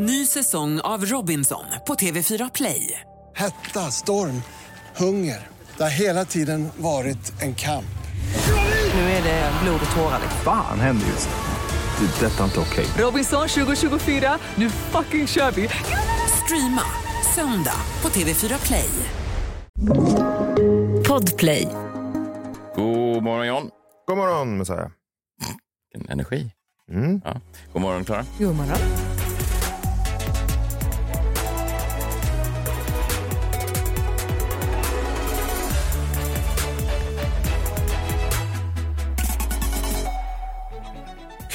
Ny säsong av Robinson på TV4 Play. Hetta, storm, hunger. Det har hela tiden varit en kamp. Nu är det blod och tårar. Fan händer just nu. Det. är Detta är inte okej. Robinson 2024, nu fucking kör vi! Streama söndag på TV4 Play. Podplay. God morgon John. God morgon Messiah. Vilken energi. Mm. Ja. God morgon Klara. God morgon.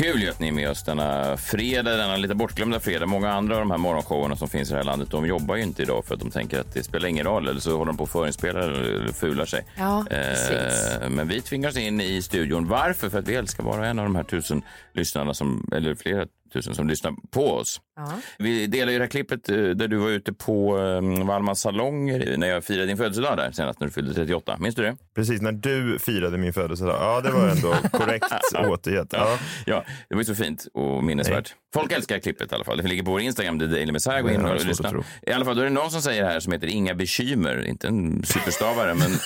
Kul ju att ni är med oss denna fredag, denna lite bortglömda fredag. Många andra av de här morgonshowerna som finns i det här landet, de jobbar ju inte idag för att de tänker att det spelar ingen roll eller så håller de på att förinspela eller fular sig. Ja, precis. Eh, men vi tvingas in i studion. Varför? För att vi älskar vara en av de här tusen lyssnarna som, eller flera tusen som lyssnar på oss. Ja. Vi delar ju det här klippet eh, där du var ute på um, Valmas salong när jag firade din födelsedag där senast när du fyllde 38. Minns du det? Precis när du firade min födelsedag. Ja, det var ändå korrekt återgett. Ja. Ja, det var ju så fint och minnesvärt. Folk älskar klippet i alla fall. Det ligger på vår Instagram, The Daily Messiah. Gå in Det och lyssna. I alla fall, då är det någon som säger här som heter Inga bekymmer. Inte en superstavare, men...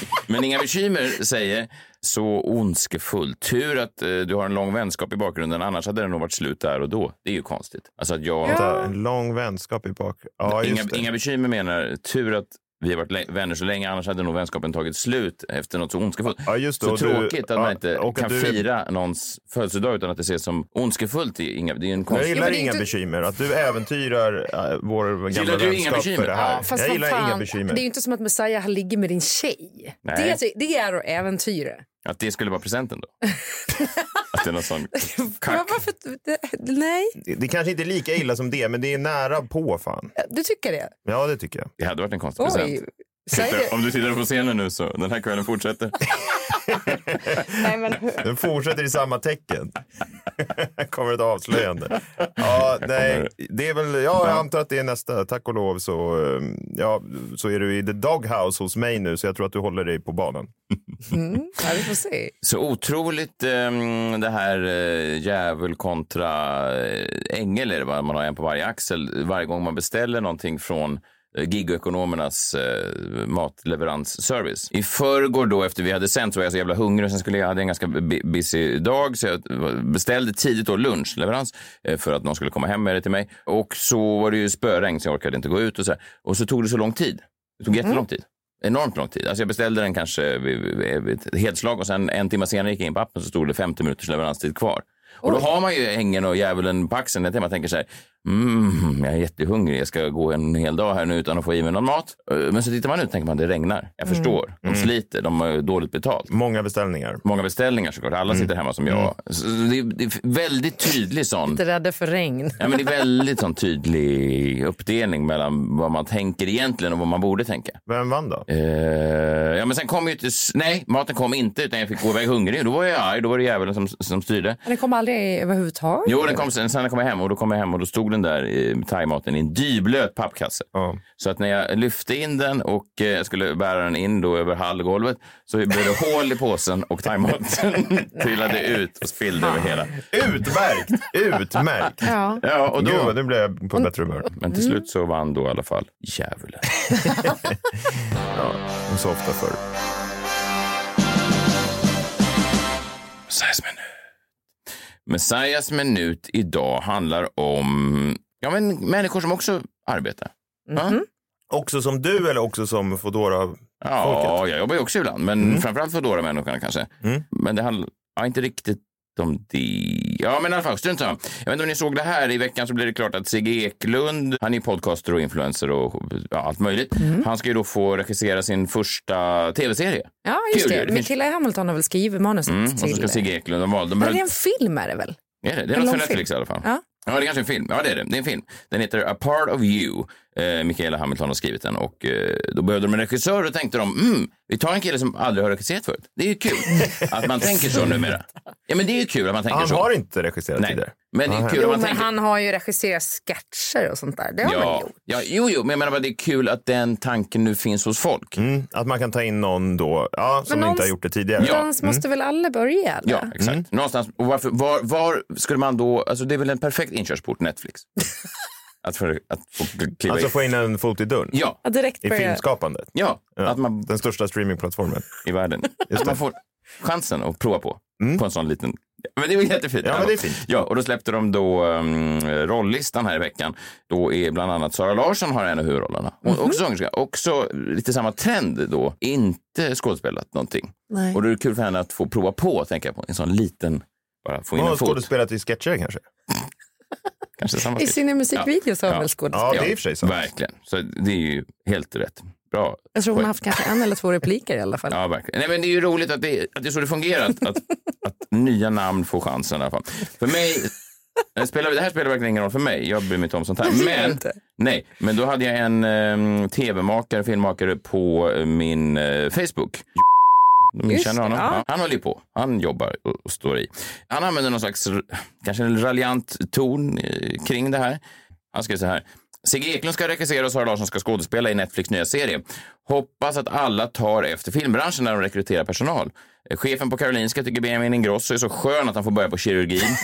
men Inga bekymmer säger så ondskefull. Tur att eh, du har en lång vänskap i bakgrunden, annars hade det nog varit slut där och då. Det är ju konstigt. Alltså att jag... Vänta, En lång vänskap i bak. Ja, Inga, det. Inga bekymmer menar tur att vi har varit vänner så länge, annars hade nog vänskapen tagit slut efter något så ondskefullt. Ja, just det. Så Och du- tråkigt att ja, man inte och kan du- fira någons födelsedag utan att det ses som ondskefullt. Det är, inga, det är en Jag konstig... gillar är inga inte- bekymmer. Att du äventyrar äh, vår gamla du inga vänskap bekymmer? för det här. Ja, fast jag gillar fan, inga bekymmer. Det är ju inte som att Messiah ligger med din tjej. Nej. Det, är- det är att äventyra. Att det skulle vara presenten då? att det är någon sån Ja, kack. varför, det, nej, Det, det kanske inte är lika illa som det, men det är nära på fan. du tycker det? Ja, det tycker jag. Det hade varit en konstig Oj, present. Det. Om du tittar på scenen nu så, den här kvällen fortsätter. Nej, men, Den fortsätter i samma tecken. kommer ett avslöjande. Ja, nej, det är väl, ja, jag antar att det är nästa. Tack och lov så, eh, ja, så är du i the doghouse hos mig nu, så jag tror att du håller dig på banan. mm, ja, vi får se. Så otroligt um, det här uh, djävul kontra uh, ängel är det va? Man har en på varje axel varje gång man beställer någonting från gigekonomernas uh, matleveransservice. I förrgår då efter vi hade sänt så var jag så jävla hungrig och sen skulle jag, hade en ganska busy dag så jag beställde tidigt då lunchleverans eh, för att någon skulle komma hem med det till mig. Och så var det ju spöregn så jag orkade inte gå ut och så här. Och så tog det så lång tid. Det tog jättelång tid. Enormt lång tid. Alltså jag beställde den kanske vid, ett helslag och sen en timme senare gick jag in på appen så stod det 50 minuters leveranstid kvar. Och då har man ju ängeln och djävulen på axeln. Jag tänker så här, mm, jag är jättehungrig, jag ska gå en hel dag här nu utan att få i mig någon mat. Eh, Men så tittar man ut och tänker man, det regnar. Jag förstår, de sliter, de har dåligt betalt. Många beställningar. Många beställningar såklart, alla sitter hemma som jag. Så det, är, det är väldigt tydlig sån Inte rädda för regn. Ja, men det är väldigt sån tydlig uppdelning mellan vad man tänker egentligen och vad man borde tänka. Vem vann då? Eh, ja, men sen kom ju inte... Nej, maten kom inte utan jag fick gå iväg hungrig. Då var jag arg. Då var det djävulen som, som styrde. Den kom aldrig överhuvudtaget. Jo, den kom sen, sen kom jag hem och då kom jag hem och då stod den där thaimaten i en dyblöt pappkasse. Ja. Så att när jag lyfte in den och eh, jag skulle bära den in då över hallgolvet så blev det hål i påsen och thaimaten trillade ut och spillde över hela. Utmärkt! Utmärkt! Ja. Ja, och Gud, då... nu blev jag på bättre humör. Men till slut så vann då i alla fall djävulen. Ja, som så ofta förr. Messiahs minut. Messiahs minut idag handlar om ja, men människor som också arbetar. Ja? Också som du eller också som Foodora? Ja, jag jobbar ju också ibland, men Mm. framförallt Foodora människorna kanske. Men det handlar ja, inte riktigt om det. Ja, men i alla fall, strunt samma. Jag vet inte om ni såg det här. I veckan så blev det klart att Sigge Eklund, han är podcaster och influencer och ja, allt möjligt. Han ska ju då få regissera sin första tv-serie. Ja, just Kul ju. det. Det finns- Mikaela Hamilton har väl skrivit manuset Mm, och så till... ska Sigge Eklund, de valde. De höll- det är en film är det väl? Är det? Det är En något för Netflix film. i alla fall. Ja. Ja, det är kanske en film. Ja, det är det. Det är en film. Den heter A Part of You. Eh, Michaela Hamilton har skrivit den och eh, då behövde de en regissör och tänkte de, mm, vi tar en kille som aldrig har regisserat förut. Det är ju kul att man tänker så numera. Ja, men det är ju kul att man tänker Han så. har inte regisserat Nej, tidigare. men det är kul Jo, att man men tänker. han har ju regisserat sketcher och sånt där. Det har han Ja, gjort. ja, jo, jo, men jag menar bara det är kul att den tanken nu finns hos folk. Mm, att man kan ta in någon då, ja, som Men inte har någonstans- gjort det tidigare. Ja. Någonstans måste väl alla börja? Eller? Ja, exakt. Någonstans. Och varför, var, var skulle man då, alltså det är väl en perfekt inkörsport, Netflix. att, för, att få kliva Alltså in. få in en fot i dörren. Ja, Ja, direkt I börja. filmskapandet. ja, Ja. att man Den största streamingplattformen. i världen. Att man får chansen att prova på, på en sån liten... Men det är väl jättefint. Ja, men det är fint. Ja, och då släppte de då um, rolllistan här i veckan. Då är bland annat Sara Larsson har en av huvudrollerna. Och Också sångerska. Också lite samma trend då. Inte skådespelat någonting. Nej. Och då är det kul för henne att få prova på, tänker jag på. En sån liten, bara få in Hon har en fot. skådespelat i sketcher kanske. Kanske samma I sina musikvideos har hon Ja. väl skådespelat? Ja, det är i och för sig så. Verkligen. Så det är ju helt rätt. Bra. Jag tror hon har haft kanske en eller två repliker i alla fall. Ja, verkligen. Nej, men det är ju roligt att det, att det är så det fungerar. Att, att, att nya namn får chansen i alla fall. För mig, det, spelar, det här spelar verkligen ingen roll för mig. Jag bryr mig inte om sånt här. Men, nej, men då hade jag en um, tv-makare, filmmakare på min eh, Facebook. Ni Just känner det, honom? ja. Ja. Han håller på. Han jobbar och, står i. Han använder någon slags, kanske en raljant ton eh, kring det här. Han skrev så här. Sigge Eklund ska regissera och Sara Larsson ska skådespela i Netflix nya serie. Hoppas att alla tar efter filmbranschen när de rekryterar personal. Eh, Chefen på Karolinska tycker Benjamin Ingrosso är så skön att han får börja på kirurgin.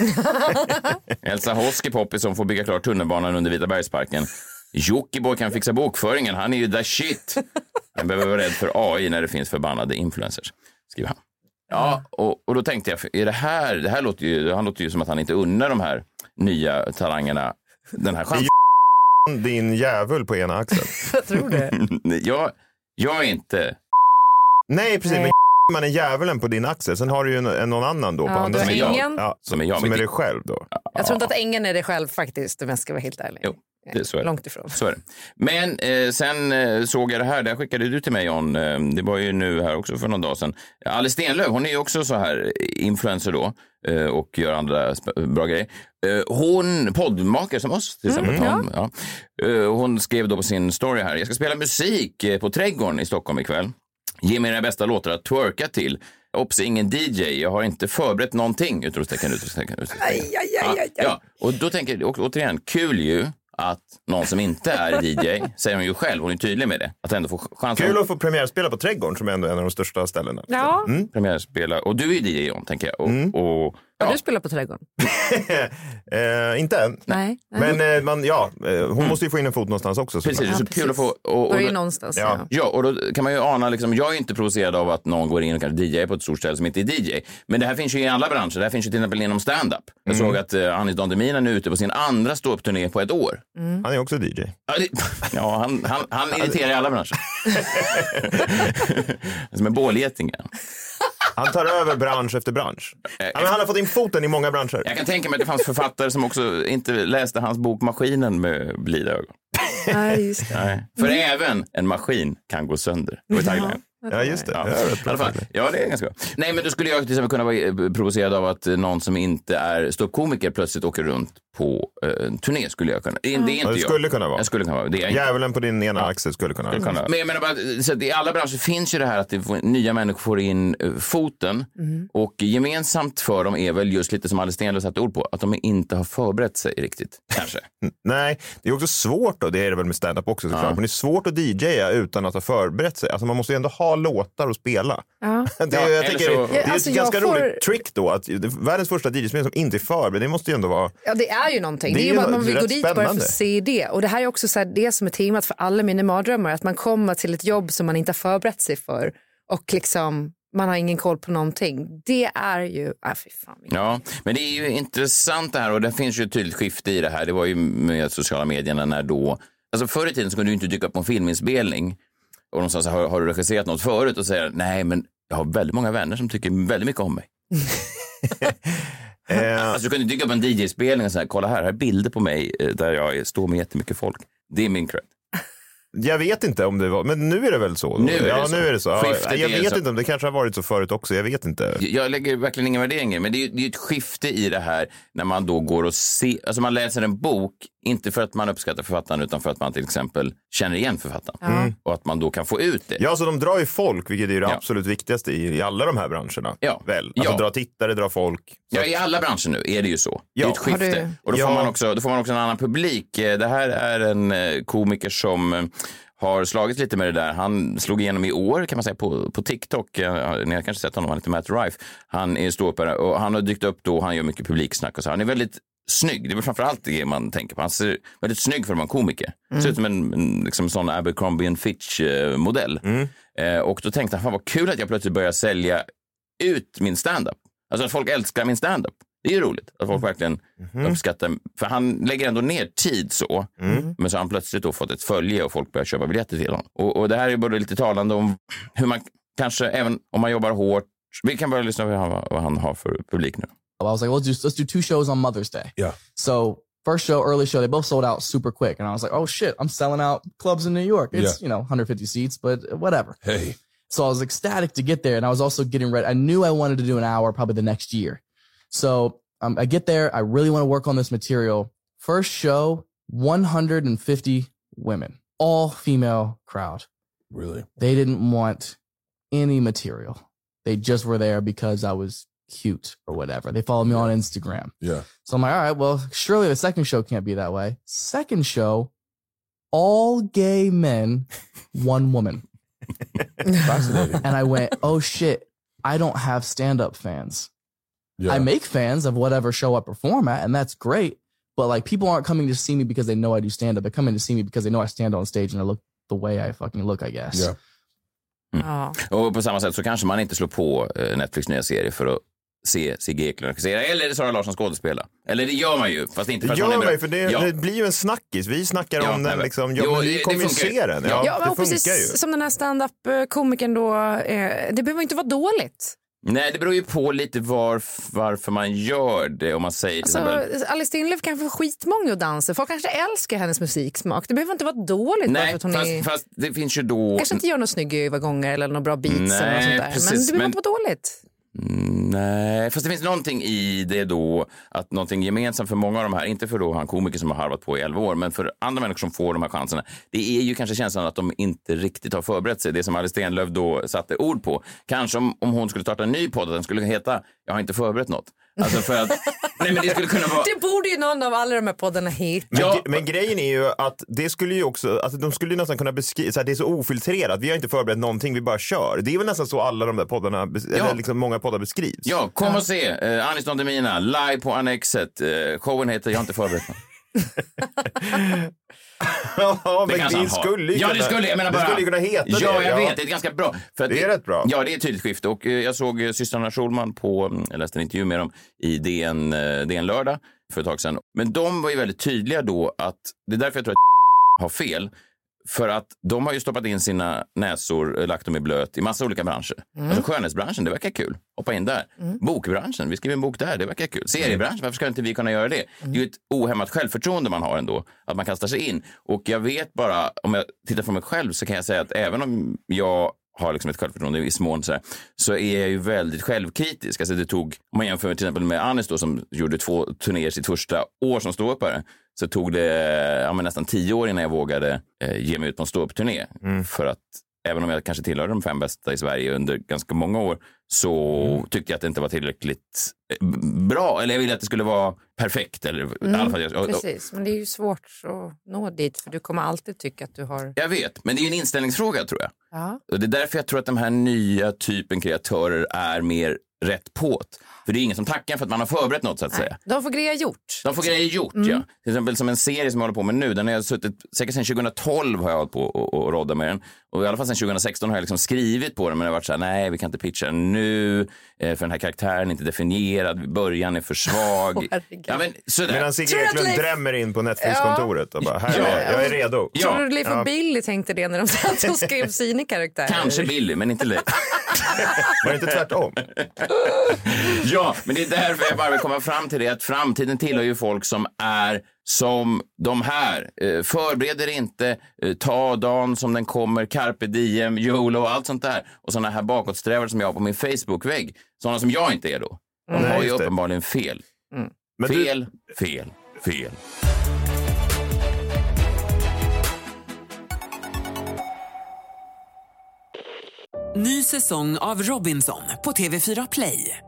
Elsa Hosk är poppis som får bygga klart tunnelbanan under Vita bergsparken. Jockiboi kan fixa bokföringen, han är ju the shit. Jag behöver vara rädd för AI när det finns förbannade influencers, skriver han. Ja, och, och då tänkte jag, är det här, det här låter ju, han låter ju som att han inte unnar de här nya talangerna den här chansen. Din djävul på ena axeln. Jag tror det. Jag, jag är inte... Nej, precis. Nej. Men man är djävulen på din axel. Sen har du ju en, en, någon annan då på Ja, andra du har sidan. ingen. Ja, Som är jag, som men är det- dig själv då. Jag tror inte att ängeln är det själv faktiskt, om jag ska vara helt ärlig. Jo, det- så är. Långt ifrån. Så är det. Men eh, sen eh, såg jag det här, det här skickade du till mig John, eh, det var ju nu här också för någon dag sedan. Alice Stenlöf, hon är ju också så här influencer då eh, och gör andra bra grejer. Eh, hon, poddmakare som oss till exempel. hon, ja. Eh, hon skrev då på sin story här, jag ska spela musik på Trädgården i Stockholm ikväll. Ge mig era bästa låtar att twerka till. Obs, ingen DJ. Jag har inte förberett någonting. Utropstecken, utropstecken, utropstecken. Aj, aj, aj, aj, aj. Ja, ja, och då tänker jag, återigen, kul ju att någon som inte är DJ, säger hon ju själv, hon är tydlig med det, att ändå få chansen Kul att få premiärspela på Trädgården som är ändå en av de största ställena. Ja, att premiärspela. Och du är ju DJ John, tänker jag. Och, Mm. och, har ja, du spelat på Trädgården? eh, inte än. Nej. Nej. Men eh, man, ja, eh, hon måste ju få in en fot någonstans också. precis, såklart. det är så Ja, kul att få... Och, och, Börja någonstans. Ja. Ja. Och då kan man ju ana, liksom, jag är inte provocerad av att någon går in och kanske DJ på ett stort ställe som inte är DJ. Men det här finns ju i alla branscher. Det här finns ju till exempel inom stand-up. Jag Mm. såg att uh, Anis Don Demina nu är ute på sin andra ståuppturné på ett år. Han är också DJ. Ja, det, ja han, han, han irriterar i alla branscher. som en bålgeting. Han tar över bransch efter bransch. Ja, men han har fått in foten i många branscher. Jag kan tänka mig att det fanns författare som också inte läste hans bok Maskinen med blida ögon. Nej, just det. Nej. För även en maskin kan gå sönder. Det var tagline. Ja, just det. Ja. Ja, fall. tagline. Ja, det är ganska bra. Nej, men då skulle jag till exempel kunna vara eh, provocerad av att eh, någon som inte är ståuppkomiker plötsligt åker runt på eh, en turné. Skulle jag kunna. Det är inte Ja, det jag. skulle kunna vara. Jag skulle kunna vara. Det är jag. Djävulen på din ena axel skulle kunna vara. vara. Men jag menar bara, så att i alla branscher finns ju det här att det nya människor får in eh, foten och gemensamt för dem är väl just lite som Alice Stenlöf satte ord på, att de inte har förberett sig riktigt, kanske. Nej, det är också svårt då, det är det väl med stand-up också såklart, men det är svårt att DJa utan att ha förberett sig. Alltså man måste ju ändå ha låtar att spela. Ja. Det, Ja, jag tänker, så- det är Ja, alltså, ett jag ganska får- roligt trick då, att världens första DJ-spel som inte är förberedd, det måste ju ändå vara... Ja, det är ju någonting. Det Det är är ju att man vill gå dit bara för spännande. att se det. Och det här är också så här, det som är temat för alla mina mardrömmar. Att man kommer till ett jobb som man inte har förberett sig för och liksom man har ingen koll på någonting. Det är ju, ah, fy fan. Ja, men det är ju intressant det här och det finns ju ett tydligt skifte i det här. Det var ju med sociala medierna när då, alltså förr i tiden så kunde du inte dyka upp på en filminspelning och de sa så här, har, har du regisserat något förut? Och säger nej, men jag har väldigt många vänner som tycker väldigt mycket om mig. Eh, Alltså du kunde dyka upp på en DJ-spelning och säga, kolla här, här är bilder på mig eh, där jag står med jättemycket folk. Det är min cred. jag vet inte om det var, men nu är det väl så? då? Nu är det ja, så. nu är det så. Ja, jag vet inte om det kanske har varit så förut också, jag vet inte. Jag lägger verkligen ingen värdering i men det är ju det är ju ett skifte i det här när man då går och ser, alltså man läser en bok Inte för att man uppskattar författaren utan för att man till exempel känner igen författaren. Mm. Och att man då kan få ut det. Ja, så de drar ju folk, vilket är det Ja. absolut viktigaste i, i alla de här branscherna. Ja. Väl? Alltså Ja. dra tittare, dra folk. Så Ja, i alla branscher nu är det ju så. Det är Ja. ett skifte. Du- Och då, Ja. får man också, då får man också en annan publik. Eh, Det här är en eh, komiker som eh, har slagit lite med det där. Han slog igenom i år kan man säga på, på TikTok. Ni har kanske sett honom, han heter Matt Rife. Han är ståuppare och han har dykt upp då, han gör mycket publiksnack och så. Han är väldigt snygg. Det är väl framförallt det man tänker på. Han ser väldigt snygg för att vara en komiker. Ser ut som en, en liksom sån Abercrombie and Fitch-modell. Eh, och då tänkte han, fan vad kul att jag plötsligt börjar sälja ut min standup. Alltså att folk älskar min standup. Det är ju roligt att folk verkligen uppskattar. För han lägger ändå ner tid så. Men så har han plötsligt då fått ett följe och folk börjar köpa biljetter till honom. Och, och det här är både lite talande om hur man kanske, även om man jobbar hårt. Vi kan börja lyssna på vad han, vad han har för publik nu. I was like, let's do let's do two shows on Mother's Day. Yeah. So first show, early show, they both sold out super quick, and I was like, oh shit, I'm selling out clubs in New York. It's you know 150 seats, but whatever. Hey. So I was ecstatic to get there, and I was also getting ready. I knew I wanted to do an hour probably the next year. So um, I get there. I really want to work on this material. First show, 150 women, all female crowd. Really? They didn't want any material. They just were there because I was cute or whatever. They follow me on Instagram. Yeah. So I'm like, all right, well, surely the second show can't be that way. Second show, all gay men, one woman. Fascinating. And I went, oh shit, I don't have stand up fans. Yeah. I make fans of whatever show I perform at, and that's great. But like, people aren't coming to see me because they know I do stand up. They're coming to see me because they know I stand on stage and I look the way I fucking look, I guess. Yeah. Ja. Och på samma sätt så kanske man inte slår på eh, Netflix nya serie för att se Sigge Eklund regissera eller Sara Larsson skådespela. Eller det gör man ju, fast inte för Det att man gör är man ju, för det, Ja. det blir ju en snackis. Vi snackar Ja, om den liksom. Ja, Jo, men det- vi kommer ju se den. Ja, Ja, men funkar precis ju. som den här stand-up-komikern då. Eh, det behöver inte vara dåligt. Nej, det beror ju på lite var, varför man gör det. Om man säger Alltså, exempel... Alice Stenlöf kan få skitmånga att dansa. Folk kanske älskar hennes musiksmak. Det behöver inte vara dåligt Nej, att hon fast, är... fast det finns ju då... kanske inte gör några snygga övergångar eller några bra beats eller Nej, något sånt där. precis, men det behöver men- inte vara dåligt. Mm, Nej, fast det finns någonting i det då, att någonting gemensamt för många av de här, inte för då han komiker som har harvat på i 11 år, men för andra människor som får de här chanserna, det är ju kanske känslan att de inte riktigt har förberett sig. Det som Alice Stenlöf då satte ord på. Kanske om, om hon skulle starta en ny podd, att den skulle heta Jag har inte förberett något. Alltså för att, nej men det skulle kunna vara... Det borde ju någon av alla de här poddarna heta. Men, Ja. men grejen är ju att det skulle ju också, alltså de skulle ju nästan kunna beskriva, så här, det är så ofiltrerat, vi har inte förberett någonting, vi bara kör. Det är väl nästan så alla de där poddarna, bes- eller liksom många poddar beskrivs. Ja, kom och se eh, Anis Don Demina live på Annexet. Eh, showen heter Jag har inte förberett något. ja men det, skulle ju Ja, kunna, det skulle, jag menar bara... det skulle kunna heta ja, det. jag vet. Det är ganska bra. För Det är rätt bra. Ja, det är ett tydligt skifte. Och eh, jag såg eh, systrarna Schulman på, mm, jag läste en intervju med dem i DN, eh, DN lördag för ett tag sedan. Men de var ju väldigt tydliga då att, det är därför jag tror att har fel. För att de har ju stoppat in sina näsor, eh, lagt dem i blöt i massa olika branscher. Alltså skönhetsbranschen, det verkar kul. Hoppa in där. Bokbranschen, vi skriver en bok där, det verkar kul. Seriebranschen, varför ska inte vi kunna göra det? Det är ju ett ohämmat självförtroende man har ändå, att man kastar sig in. Och jag vet bara, om jag tittar på mig själv så kan jag säga att även om jag har liksom ett självförtroende i viss mån så, här, så är jag ju väldigt självkritisk. Alltså det tog, om man jämför till exempel med Anis då, som gjorde två turnéer sitt första år som ståuppare, så tog det ja, men nästan tio år innan jag vågade eh, ge mig ut på en ståuppturné. För att även om jag kanske tillhörde de fem bästa i Sverige under ganska många år så tyckte jag att det inte var tillräckligt eh, bra. Eller jag ville att det skulle vara perfekt. Eller, i alla fall, jag, och, och, Precis, men det är ju svårt att nå dit för du kommer alltid tycka att du har... jag vet, men det är ju en inställningsfråga tror jag. Ja. Och det är därför jag tror att de här nya typen kreatörer är mer rätt påt. För det är ingen som tackar för att man har förberett något så att säga. De får grejer gjort. De får grejer gjort, ja. Till exempel som en serie som jag håller på med nu. Den har jag suttit, säkert sedan 2012 har jag hållit på och, och rodda med den. Och i alla fall sedan 2016 har jag liksom skrivit på den. Men det har varit så här, nej vi kan inte pitcha den nu. Eh, för den här karaktären är inte definierad. Början är för svag. Herregud. ja, men sådär. Medan Sigge Eklund drämmer in på Netflix-kontoret och bara, här är jag, jag är redo. Ja. Tror du Leif och Billy tänkte det när de satt och skrev sina karaktärer? Kanske Billy, men inte Leif. Var det inte tvärtom? Ja, Ja, men det är därför jag bara vill komma fram till det, att framtiden tillhör ju folk som är som de här. Eh, Förbereder inte, eh, ta dagen som den kommer, carpe diem, YOLO och allt sånt där. Och sådana här bakåtsträvare som jag har på min Facebookvägg, Sådana som jag inte är då. De mm. har ju uppenbarligen fel. Mm. Fel, du... fel, fel, fel. Ny säsong av Robinson på TV4 Play.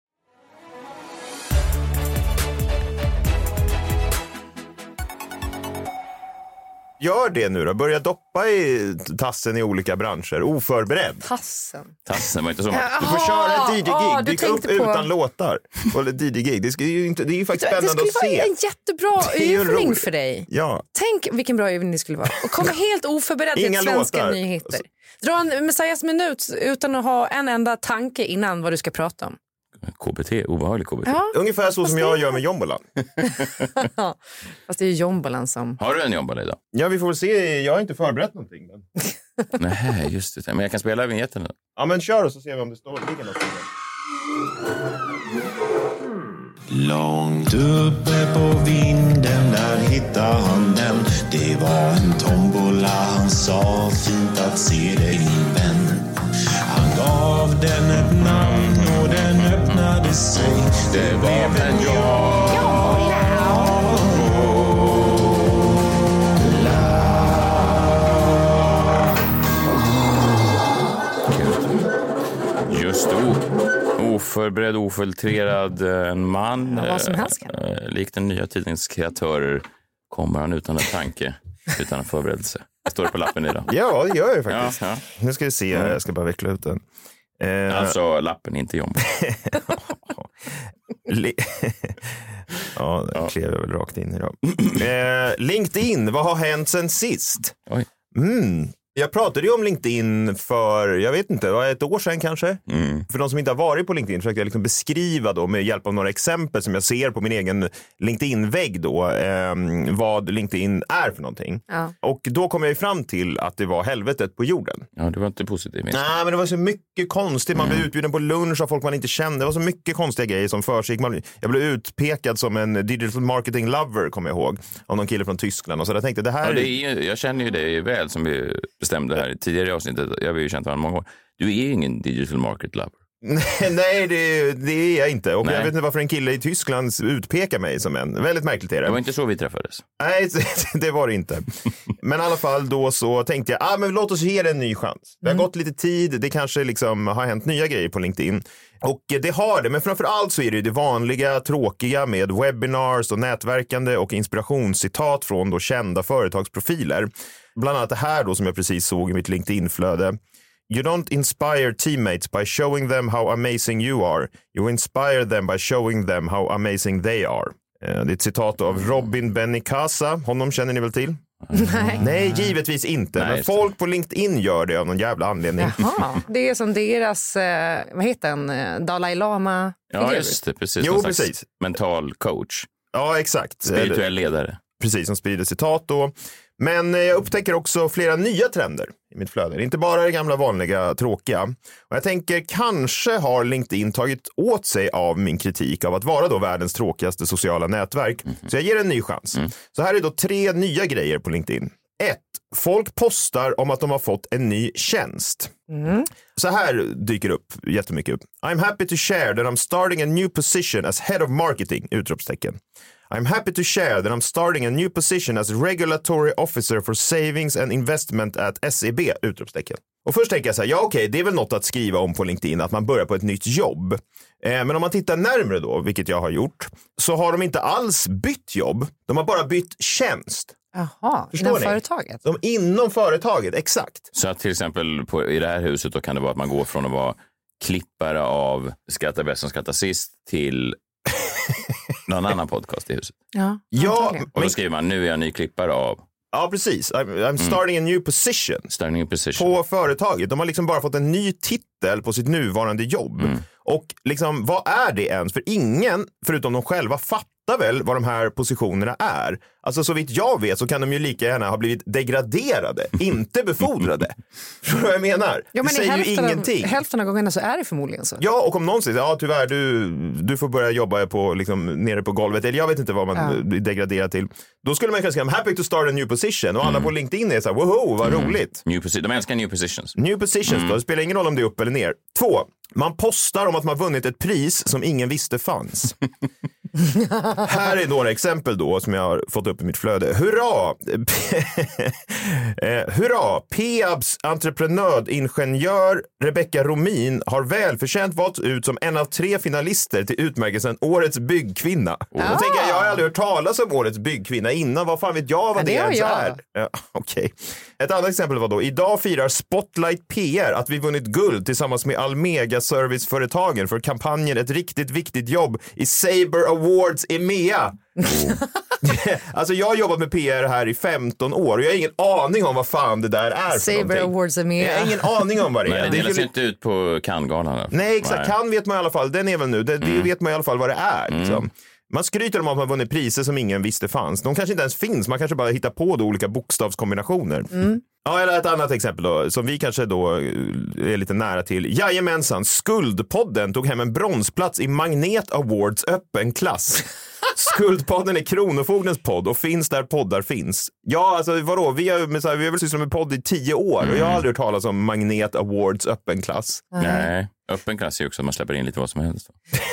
Gör det nu då. Börja doppa i tassen i olika branscher. Oförberedd. Tassen. Tassen var inte så mångt. Du får köra ett DJ-gig. du Dyka upp utan låtar. Och ett DJ-gig. Det, ska ju inte, det är ju faktiskt Det spännande skulle att vara se. en jättebra Det är ju övning för dig. Ja. Tänk vilken bra övning det skulle vara. Och komma helt oförberedd till Inga svenska låtar. nyheter. Dra en Messiahs minut utan att ha en enda tanke innan vad du ska prata om. KBT, obehaglig KBT. Ja, Ungefär så som jag gör med jombolan. fast det är ju jombolan som... Har du en jombola idag? Ja, vi får väl se. Jag har inte förberett någonting. Men... Nej, just det. Men jag kan spela vignetten. då. Ja, men kör och så ser vi om det står ligger något. Långt uppe på vinden där hittade han den Det var en tombola, han sa fint att se dig min vän Han gav den ett namn den sig Det Just det. O- oförberedd, ofiltrerad eh, en man. Ja, vad som helst eh, eh, Likt den nya tidens kreatörer kommer han utan en tanke, utan en förberedelse. Det står det på lappen idag. Ja, det gör jag ju Ja, faktiskt. ja. Nu ska vi se här. Jag ska bara veckla ut den. Eh, Alltså lappen, inte li- ja, den klev jag väl rakt in i då. Eh, LinkedIn, vad har hänt sen sist? Mm. Jag pratade ju om LinkedIn för, jag vet inte, ett år sedan kanske. Mm. För de som inte har varit på LinkedIn försökte jag liksom beskriva då med hjälp av några exempel som jag ser på min egen LinkedIn-vägg då, eh, vad LinkedIn är för någonting. Ja. Och då kom jag ju fram till att det var helvetet på jorden. Ja, du var inte positiv. Nej, men det var så mycket konstigt. Man blev utbjuden på lunch av folk man inte kände. Det var så mycket konstiga grejer som försiggick. Jag blev utpekad som en digital marketing lover, kommer jag ihåg, av någon kille från Tyskland. Och så jag tänkte, det här... Ja, det är jag känner ju dig väl som vi bestämde här tidigare i avsnittet. Jag har ju känt varandra många år. Du är ju ingen digital market lover. Nej, det, det är jag inte. Och Nej. jag vet inte varför en kille i Tyskland utpekar mig som en. Väldigt märkligt är det. Det var inte så vi träffades. Nej, det var det inte. Men i alla fall då så tänkte jag, ah, men låt oss ge det en ny chans. Det har gått lite tid, det kanske liksom har hänt nya grejer på LinkedIn. Och det har det, men framför allt så är det det vanliga tråkiga med webinars och nätverkande och inspirationscitat från då kända företagsprofiler. Bland annat det här då som jag precis såg i mitt LinkedIn-flöde. You don't inspire teammates by showing them how amazing you are. You inspire them by showing them how amazing they are. Eh, Det är ett citat av Robin Benicasa. Honom känner ni väl till? Nej. Nej, givetvis inte. Nej, Men folk på LinkedIn gör det av någon jävla anledning. Jaha, det är som deras, eh, vad heter den, eh, Dalai Lama? Ja, just det. Precis. Jo, precis. Mental coach. Ja, exakt. Spirituell ledare. Precis, som sprider citat då. Men eh, jag upptäcker också flera nya trender i mitt flöde. Inte bara det gamla vanliga tråkiga. Och jag tänker kanske har LinkedIn tagit åt sig av min kritik av att vara då världens tråkigaste sociala nätverk. Så jag ger en ny chans. Så här är då tre nya grejer på LinkedIn. 1. Folk postar om att de har fått en ny tjänst. Så här dyker upp jättemycket. I'm happy to share that I'm starting a new position as head of marketing! Utropstecken. I'm happy to share that I'm starting a new position as regulatory officer for savings and investment at SEB! Utropstecken. Och först tänker jag så här, ja okej, det är väl något att skriva om på LinkedIn, att man börjar på ett nytt jobb. Eh, men om man tittar närmre då, vilket jag har gjort, så har de inte alls bytt jobb. De har bara bytt tjänst. Jaha, Förstår inom ni? företaget? De inom företaget, exakt. Så att till exempel på, i det här huset då kan det vara att man går från att vara klippare av Skratta bäst som skrattar sist till någon annan podcast i huset. Ja, Ja. Och då skriver man nu är jag ny klippare av Ja, precis. I'm, I'm starting a new position. Starting a position. På företaget. De har liksom bara fått en ny titel på sitt nuvarande jobb. Och liksom, vad är det ens? För ingen, förutom de själva, fattar väl vad de här positionerna är. Alltså så vitt jag vet så kan de ju lika gärna ha blivit degraderade, inte befordrade. Förstår du vad jag menar? Ja, men det säger ju ingenting. Av, hälften av gångerna så är det förmodligen så. Ja, och om någon säger ja tyvärr du, du får börja jobba på, liksom, nere på golvet, eller jag vet inte vad man Ja. blir degraderad till. Då skulle man kunna säga I'm happy to start a new position och alla på LinkedIn är så här, woho, vad roligt. New posi- de älskar new positions. New positions då, det spelar ingen roll om det är upp eller ner. Två, man postar om att man vunnit ett pris som ingen visste fanns. Här är några exempel då som jag har fått upp i mitt flöde. Hurra! eh, hurra! Peabs entreprenöringenjör Rebecca Romin har välförtjänt valts ut som en av tre finalister till utmärkelsen Årets byggkvinna. Då tänker jag, jag har aldrig hört talas om Årets byggkvinna innan. Vad fan vet jag vad det, det ens jag. är? Ja, Okej. Ett annat exempel var då, idag firar Spotlight PR att vi vunnit guld tillsammans med Almega Serviceföretagen för kampanjen Ett riktigt viktigt jobb i Saber Awards EMEA. alltså jag har jobbat med PR här i 15 år och jag har ingen aning om vad fan det där är för Saber någonting. Awards med. Jag har ingen aning om vad det är. Nej, det delas ju inte ut på Cannes-galan. Nej, exakt. Kan vet man i alla fall. Den är väl nu. Det, det vet man i alla fall vad det är. Liksom. Man skryter om att man vunnit priser som ingen visste fanns. De kanske inte ens finns. Man kanske bara hittar på då olika bokstavskombinationer. Ja, eller ett annat exempel då, som vi kanske då eh, är lite nära till. Jajamensan, Skuldpodden tog hem en bronsplats i Magnet Awards öppen klass. Skuldpodden är Kronofogdens podd och finns där poddar finns. Ja, alltså vadå, vi har, med så här, vi har väl sysslat med podd i tio år och jag har aldrig hört talas om Magnet Awards öppen klass. Nej, öppen klass är också att man släpper in lite vad som helst.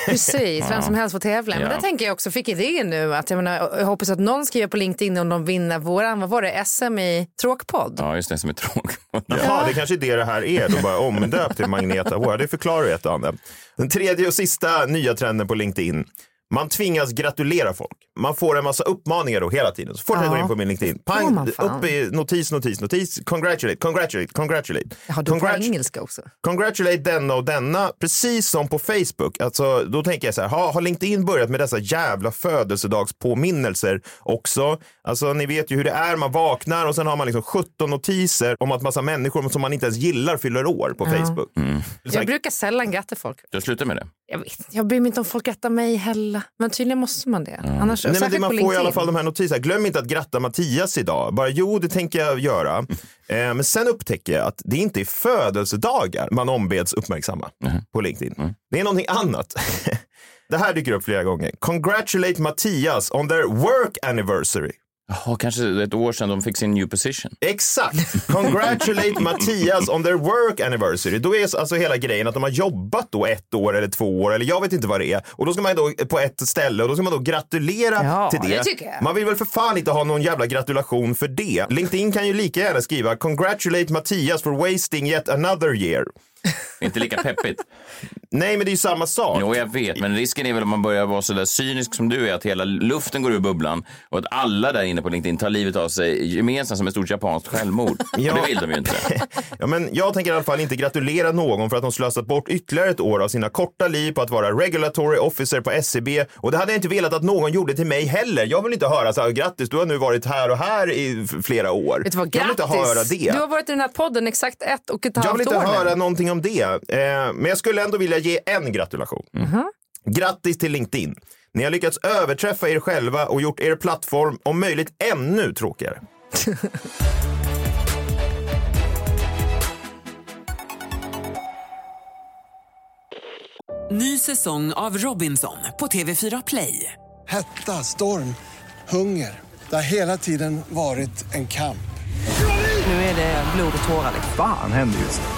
Precis, vem som helst får tävla. Men Ja. där tänker jag också, fick idén nu att jag, menar, jag hoppas att någon skriver på LinkedIn om de vinner våran, vad var det, SM i tråkpodd. Ja, just det som är tråkigt. Jaha, det kanske är det det här är. Då bara omdöpt till Magnet Award. Det förklarar ju ett och annat. Den tredje och sista nya trenden på LinkedIn. Man tvingas gratulera folk. Man får en massa uppmaningar då hela tiden. Så fort jag Ja. går in på min LinkedIn. Pang, fan. upp i notis, notis, notis. Congratulate, congratulate, congratulate. Har du på Congrat- engelska också? Congratulate denna och denna, precis som på Facebook. Alltså, då tänker jag så här, har, har LinkedIn börjat med dessa jävla födelsedagspåminnelser också? Alltså, ni vet ju hur det är, man vaknar och sen har man liksom 17 notiser om att massa människor som man inte ens gillar fyller år på Ja. Facebook. Här, Jag brukar sällan gratta folk. Du har slutat med det? Jag, vet, jag bryr mig inte om folk grattar mig heller. Men tydligen måste man det. Annars, Nej, men det, man får i alla fall de här notiserna. Glöm inte att gratta Mattias idag. Bara jo, det tänker jag göra. Eh, men sen upptäcker jag att det inte är födelsedagar man ombeds uppmärksamma på LinkedIn. Det är någonting annat. det här dyker upp flera gånger. Congratulate Mattias on their work anniversary. Jaha, kanske ett år sedan de fick sin new position. Exakt! Congratulate Mattias on their work anniversary. Då är alltså hela grejen att de har jobbat då ett år eller två år eller jag vet inte vad det är. Och då ska man då på ett ställe och då ska man då gratulera Ja, till det. det. Man vill väl för fan inte ha någon jävla gratulation för det. LinkedIn kan ju lika gärna skriva congratulate Mattias for wasting yet another year. Inte lika peppigt. Nej, men det är ju samma sak. Jo, jag vet, men risken är väl om man börjar vara så där cynisk som du är, att hela luften går ur bubblan och att alla där inne på LinkedIn tar livet av sig gemensamt som ett stort japanskt självmord. Ja. Det vill de ju inte. Ja, men jag tänker i alla fall inte gratulera någon för att de slösat bort ytterligare ett år av sina korta liv på att vara regulatory officer på SCB. Och det hade jag inte velat att någon gjorde till mig heller. Jag vill inte höra så här, grattis, du har nu varit här och här i flera år. Vet du vad, jag vill grattis! inte höra det. Du har varit i den här podden exakt ett och ett Jag vill halvt inte år höra nu. någonting om det. Eh, men jag skulle ändå vilja ge en gratulation. Grattis till LinkedIn. Ni har lyckats överträffa er själva och gjort er plattform om möjligt ännu tråkigare. Ny säsong av Robinson på TV4 Play. Hetta, storm, hunger. Det har hela tiden varit en kamp. Nu är det blod och tårar. Fan händer just nu.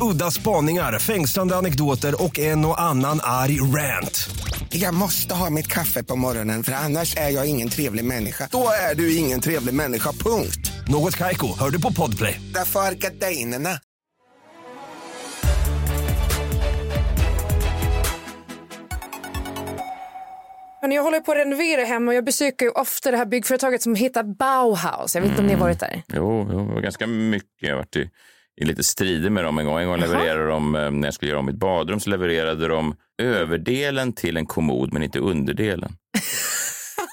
Udda spaningar, fängslande anekdoter och en och annan arg rant. Jag måste ha mitt kaffe på morgonen för annars är jag ingen trevlig människa. Då är du ingen trevlig människa, punkt. Något kajko, hör du på podplay. Därför är gardinerna. Jag håller på att renovera hem och jag besöker ofta det här byggföretaget som heter Bauhaus. Jag vet inte om ni har varit där? Mm. Jo, jo ganska mycket. Jag varit i i lite strider med dem en gång. En gång levererade de, eh, när jag skulle göra om mitt badrum, så levererade de överdelen till en kommod, men inte underdelen.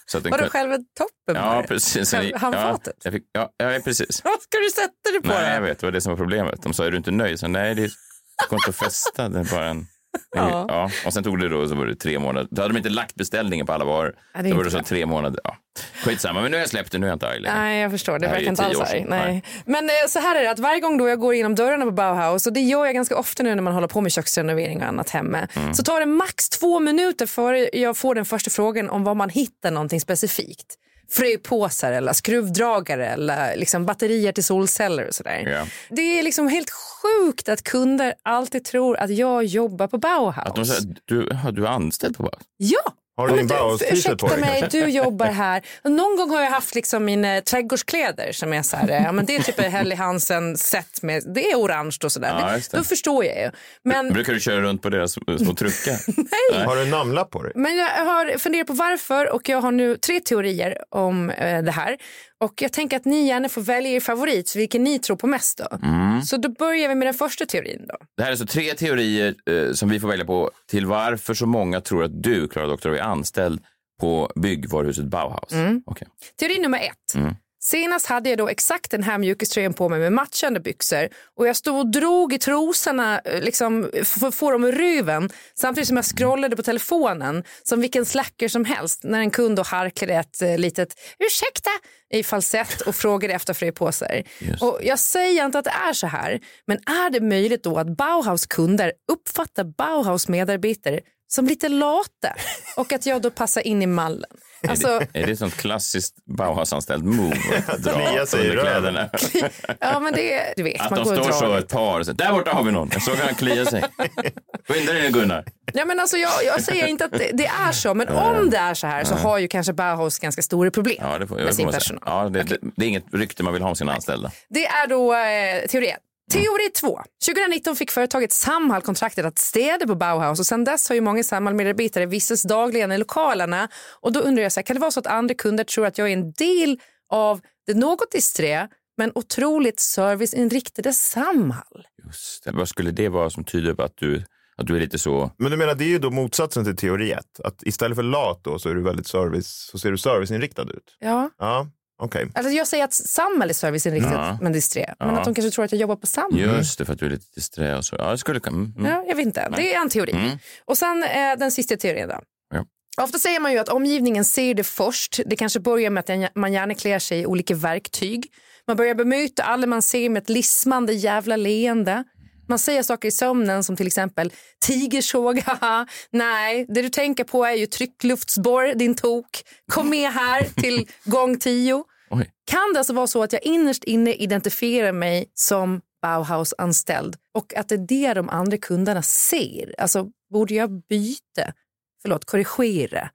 Så att den Var det själva toppen? Ja, precis. Handfatet? Ja, fick, ja, ja, precis. Vad ska du sätta dig på Nej, jag vet. Det var det som var problemet. De sa, är du inte nöjd? Så, nej, det går inte att fästa. Det är bara en... Ja. Ja. Och sen tog det då så var det tre månader. Då hade de inte lagt beställningen på alla varor. Ja, då var det så bra. tre månader. Ja. Skitsamma, men nu har jag släppt det. Nu är jag inte arg längre. Nej, jag förstår. Det Det verkar inte alls arg. Nej. Nej. Men eh, så här är det, att varje gång då jag går igenom dörrarna på Bauhaus, och det gör jag ganska ofta nu när man håller på med köksrenovering och annat hemma, Mm. så tar det max två minuter före jag får den första frågan om vad man hittar någonting specifikt. Fröpåsar eller skruvdragare eller liksom batterier till solceller och sådär. Ja. Det är liksom helt sjukt att kunder alltid tror att jag jobbar på Bauhaus. Att de säger, du, du är anställd på Bauhaus? Ja! Har du din Bauhaus-t-shirt på dig mig, kanske? du jobbar här. Någon gång har jag haft liksom mina trädgårdskläder som är så här, ja, men det är typ en Helly Hansen set med, det är orange och sådär. Ja, det. Då förstår jag ju. Men, Brukar du köra runt på deras små truckar? nej. Har du en namnlapp på dig? Men jag har funderat på varför och jag har nu tre teorier om eh, det här. Och jag tänker att ni gärna får välja er favorit, vilken ni tror på mest då. Mm. Så då börjar vi med den första teorin då. Det här är alltså tre teorier eh, som vi får välja på till varför så många tror att du, Klara Doktor, är anställd på byggvaruhuset Bauhaus. Mm. Okej. Teori nummer ett. Mm. Senast hade jag då exakt den här mjukiströjan på mig med matchande byxor och jag stod och drog i trosorna eh, liksom, för att få dem ur röven samtidigt som jag scrollade på telefonen som vilken slacker som helst när en kund då harklade ett eh, litet ursäkta i falsett och frågade efter fröpåsar. Och jag säger inte att det är så här, men är det möjligt då att Bauhaus kunder uppfattar Bauhaus medarbetare som lite lata och att jag då passar in i mallen? Alltså, Är det ett sånt klassiskt Bauhaus-anställd move att dra underkläderna? Ja, men det, du vet, Att man de går står så ett par och så, där borta har vi någon. Jag såg han klia sig. Skynda dig nu Gunnar. Ja, men alltså, jag, jag säger inte att det, det är så, men om det är så här så har ju kanske Bauhaus ganska stora problem Ja, det får, med det sin personal. Ja, det, det, det är inget rykte man vill ha om sina anställda. Det är då eh, teori ett. Teori två. 2019 fick företaget Samhall kontraktet att städa på Bauhaus och sedan dess har ju många Samhall-medarbetare vistats dagligen i lokalerna. Och då undrar jag, så här, kan det vara så att andra kunder tror att jag är en del av det något disträ men otroligt serviceinriktade Samhall? Just det. Vad skulle det vara som tyder på att du, att du är lite så... Men du menar, det är ju då motsatsen till teori ett. Att istället för lat då så är du väldigt service, så ser du serviceinriktad ut. Ja. Ja, okej. Alltså jag säger att Samhall är serviceinriktat Ja. men disträ. Men Ja. att de kanske tror att jag jobbar på Samhall. Just det, för att du är lite disträ och så. Ja, det skulle kunna... Mm. mm. Ja, jag vet inte. Det är en teori. Mm. Och sen eh, den sista teorin då. Ja. Ofta säger man ju att omgivningen ser det först. Det kanske börjar med att man gärna klär sig i olika verktyg. Man börjar bemöta alla man ser med ett lismande jävla leende. Man säger saker i sömnen som till exempel tigersåg, haha, nej, det du tänker på är ju tryckluftsborr, din tok. Kom med här till gång tio. Oj. Kan det alltså vara så att jag innerst inne identifierar mig som Bauhaus-anställd och att det är det de andra kunderna ser? Alltså, borde jag byta, förlåt, korrigera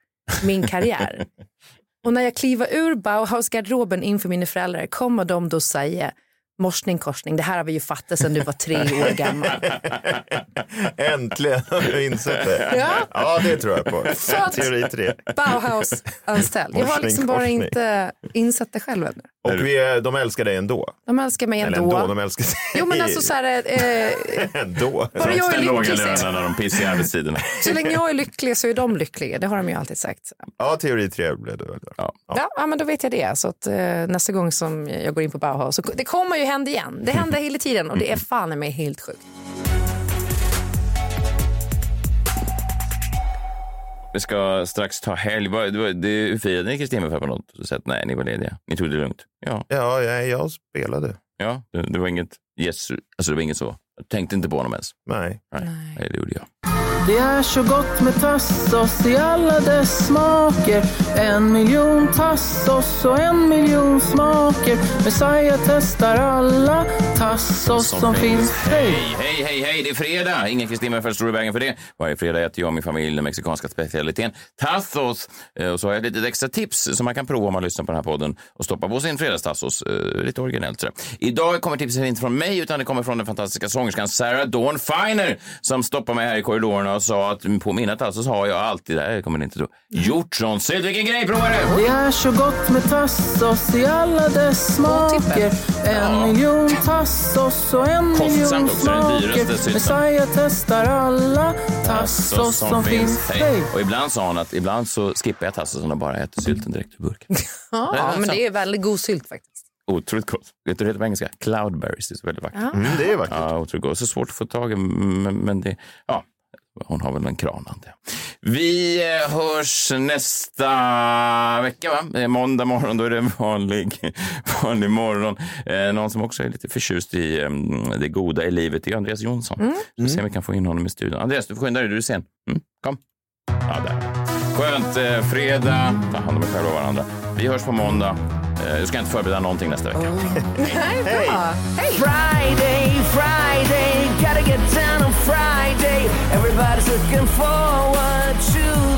min karriär? och när jag kliver ur Bauhaus-garderoben inför mina föräldrar kommer de då säga morsning korsning, det här har vi ju fattat sedan du var tre år gammal. Äntligen har du insett det. Ja. ja, det tror jag på. Så att- Teori tre. Bauhaus-anställd. Jag har liksom bara korsning. inte insett det själv ännu. Och vi, de älskar dig ändå. De älskar mig Eller ändå. ändå, de älskar dig. Jo men alltså så här, eh, ändå. Bara jag är lycklig, lönen när de pissar i arbetstiderna. så länge jag är lycklig så är de lyckliga. Det har de ju alltid sagt. Ja, teori tre blev det väl. Ja. Ja, ja men då vet jag det. Så att, eh, nästa gång som jag går in på Bauhaus, så, det kommer ju hända igen. Det händer hela tiden och det är fan i mig helt sjukt. Vi ska strax ta helg. Vad- det var- det- Hur firade ni Kristin för på något sätt? Nej, ni var lediga. Ni tog det lugnt. Ja, Ja, jag, jag spelade. ja det, det var inget yes, alltså det var inget så. Jag tänkte inte på honom ens. Nej. Nej, Nej det gjorde jag. Det är så gott med tassos i alla dess smaker En miljon tassos och en miljon smaker Messiah testar alla tassos som finns Hej, hej, hej, hej, det är fredag. Ingen Kristin står i vägen för det. Varje fredag äter jag och min familj den mexikanska specialiteten tacos. Eh, Och så har jag ett litet extra tips som man kan prova om man lyssnar på den här podden och stoppa på sin fredagstacos. Eh, Lite originellt sådär. Idag kommer tipset inte från mig utan det kommer från den fantastiska sångerskan Sarah Dawn Finer som stoppar mig här i korridorerna jag sa att på minnet alltså så har jag alltid, det här kommer ni inte tro, gjort sån sylt. Vilken grej, prova nu! Det är så gott med tassos i alla dess smaker. En miljon tassos och en miljon Kostsamt också, den dyraste smaker. sylten. Messiah testar alla tassos som finns. Hej! Och ibland sa hon att ibland så skippar jag tassosen och bara äter sylten direkt ur burken. Ja, men det är väldigt god sylt faktiskt. Otroligt gott. Vet du det heter på engelska? Cloudberries. Det är så väldigt vackert. Ja. Mm, det är vackert. Ja, otroligt gott. Så svårt att få tag i, men, men det... Ja, hon har väl en kran, antar jag. Vi eh, hörs nästa vecka, va? Det är måndag morgon, då är det en vanlig, vanlig morgon. Eh, någon som också är lite förtjust i eh, det goda i livet är Andreas Jonsson. Mm. Se om vi kan få in honom i studion. Andreas, du får skynda dig, du är sen. Mm, kom. Ja, där. Skönt. Eh, fredag. Ta hand om er själva och varandra. Vi hörs på måndag. Eh, jag ska inte förbereda någonting nästa vecka. Nej, bra. Hej! Friday, Friday, get down on Friday. Everybody's looking forward to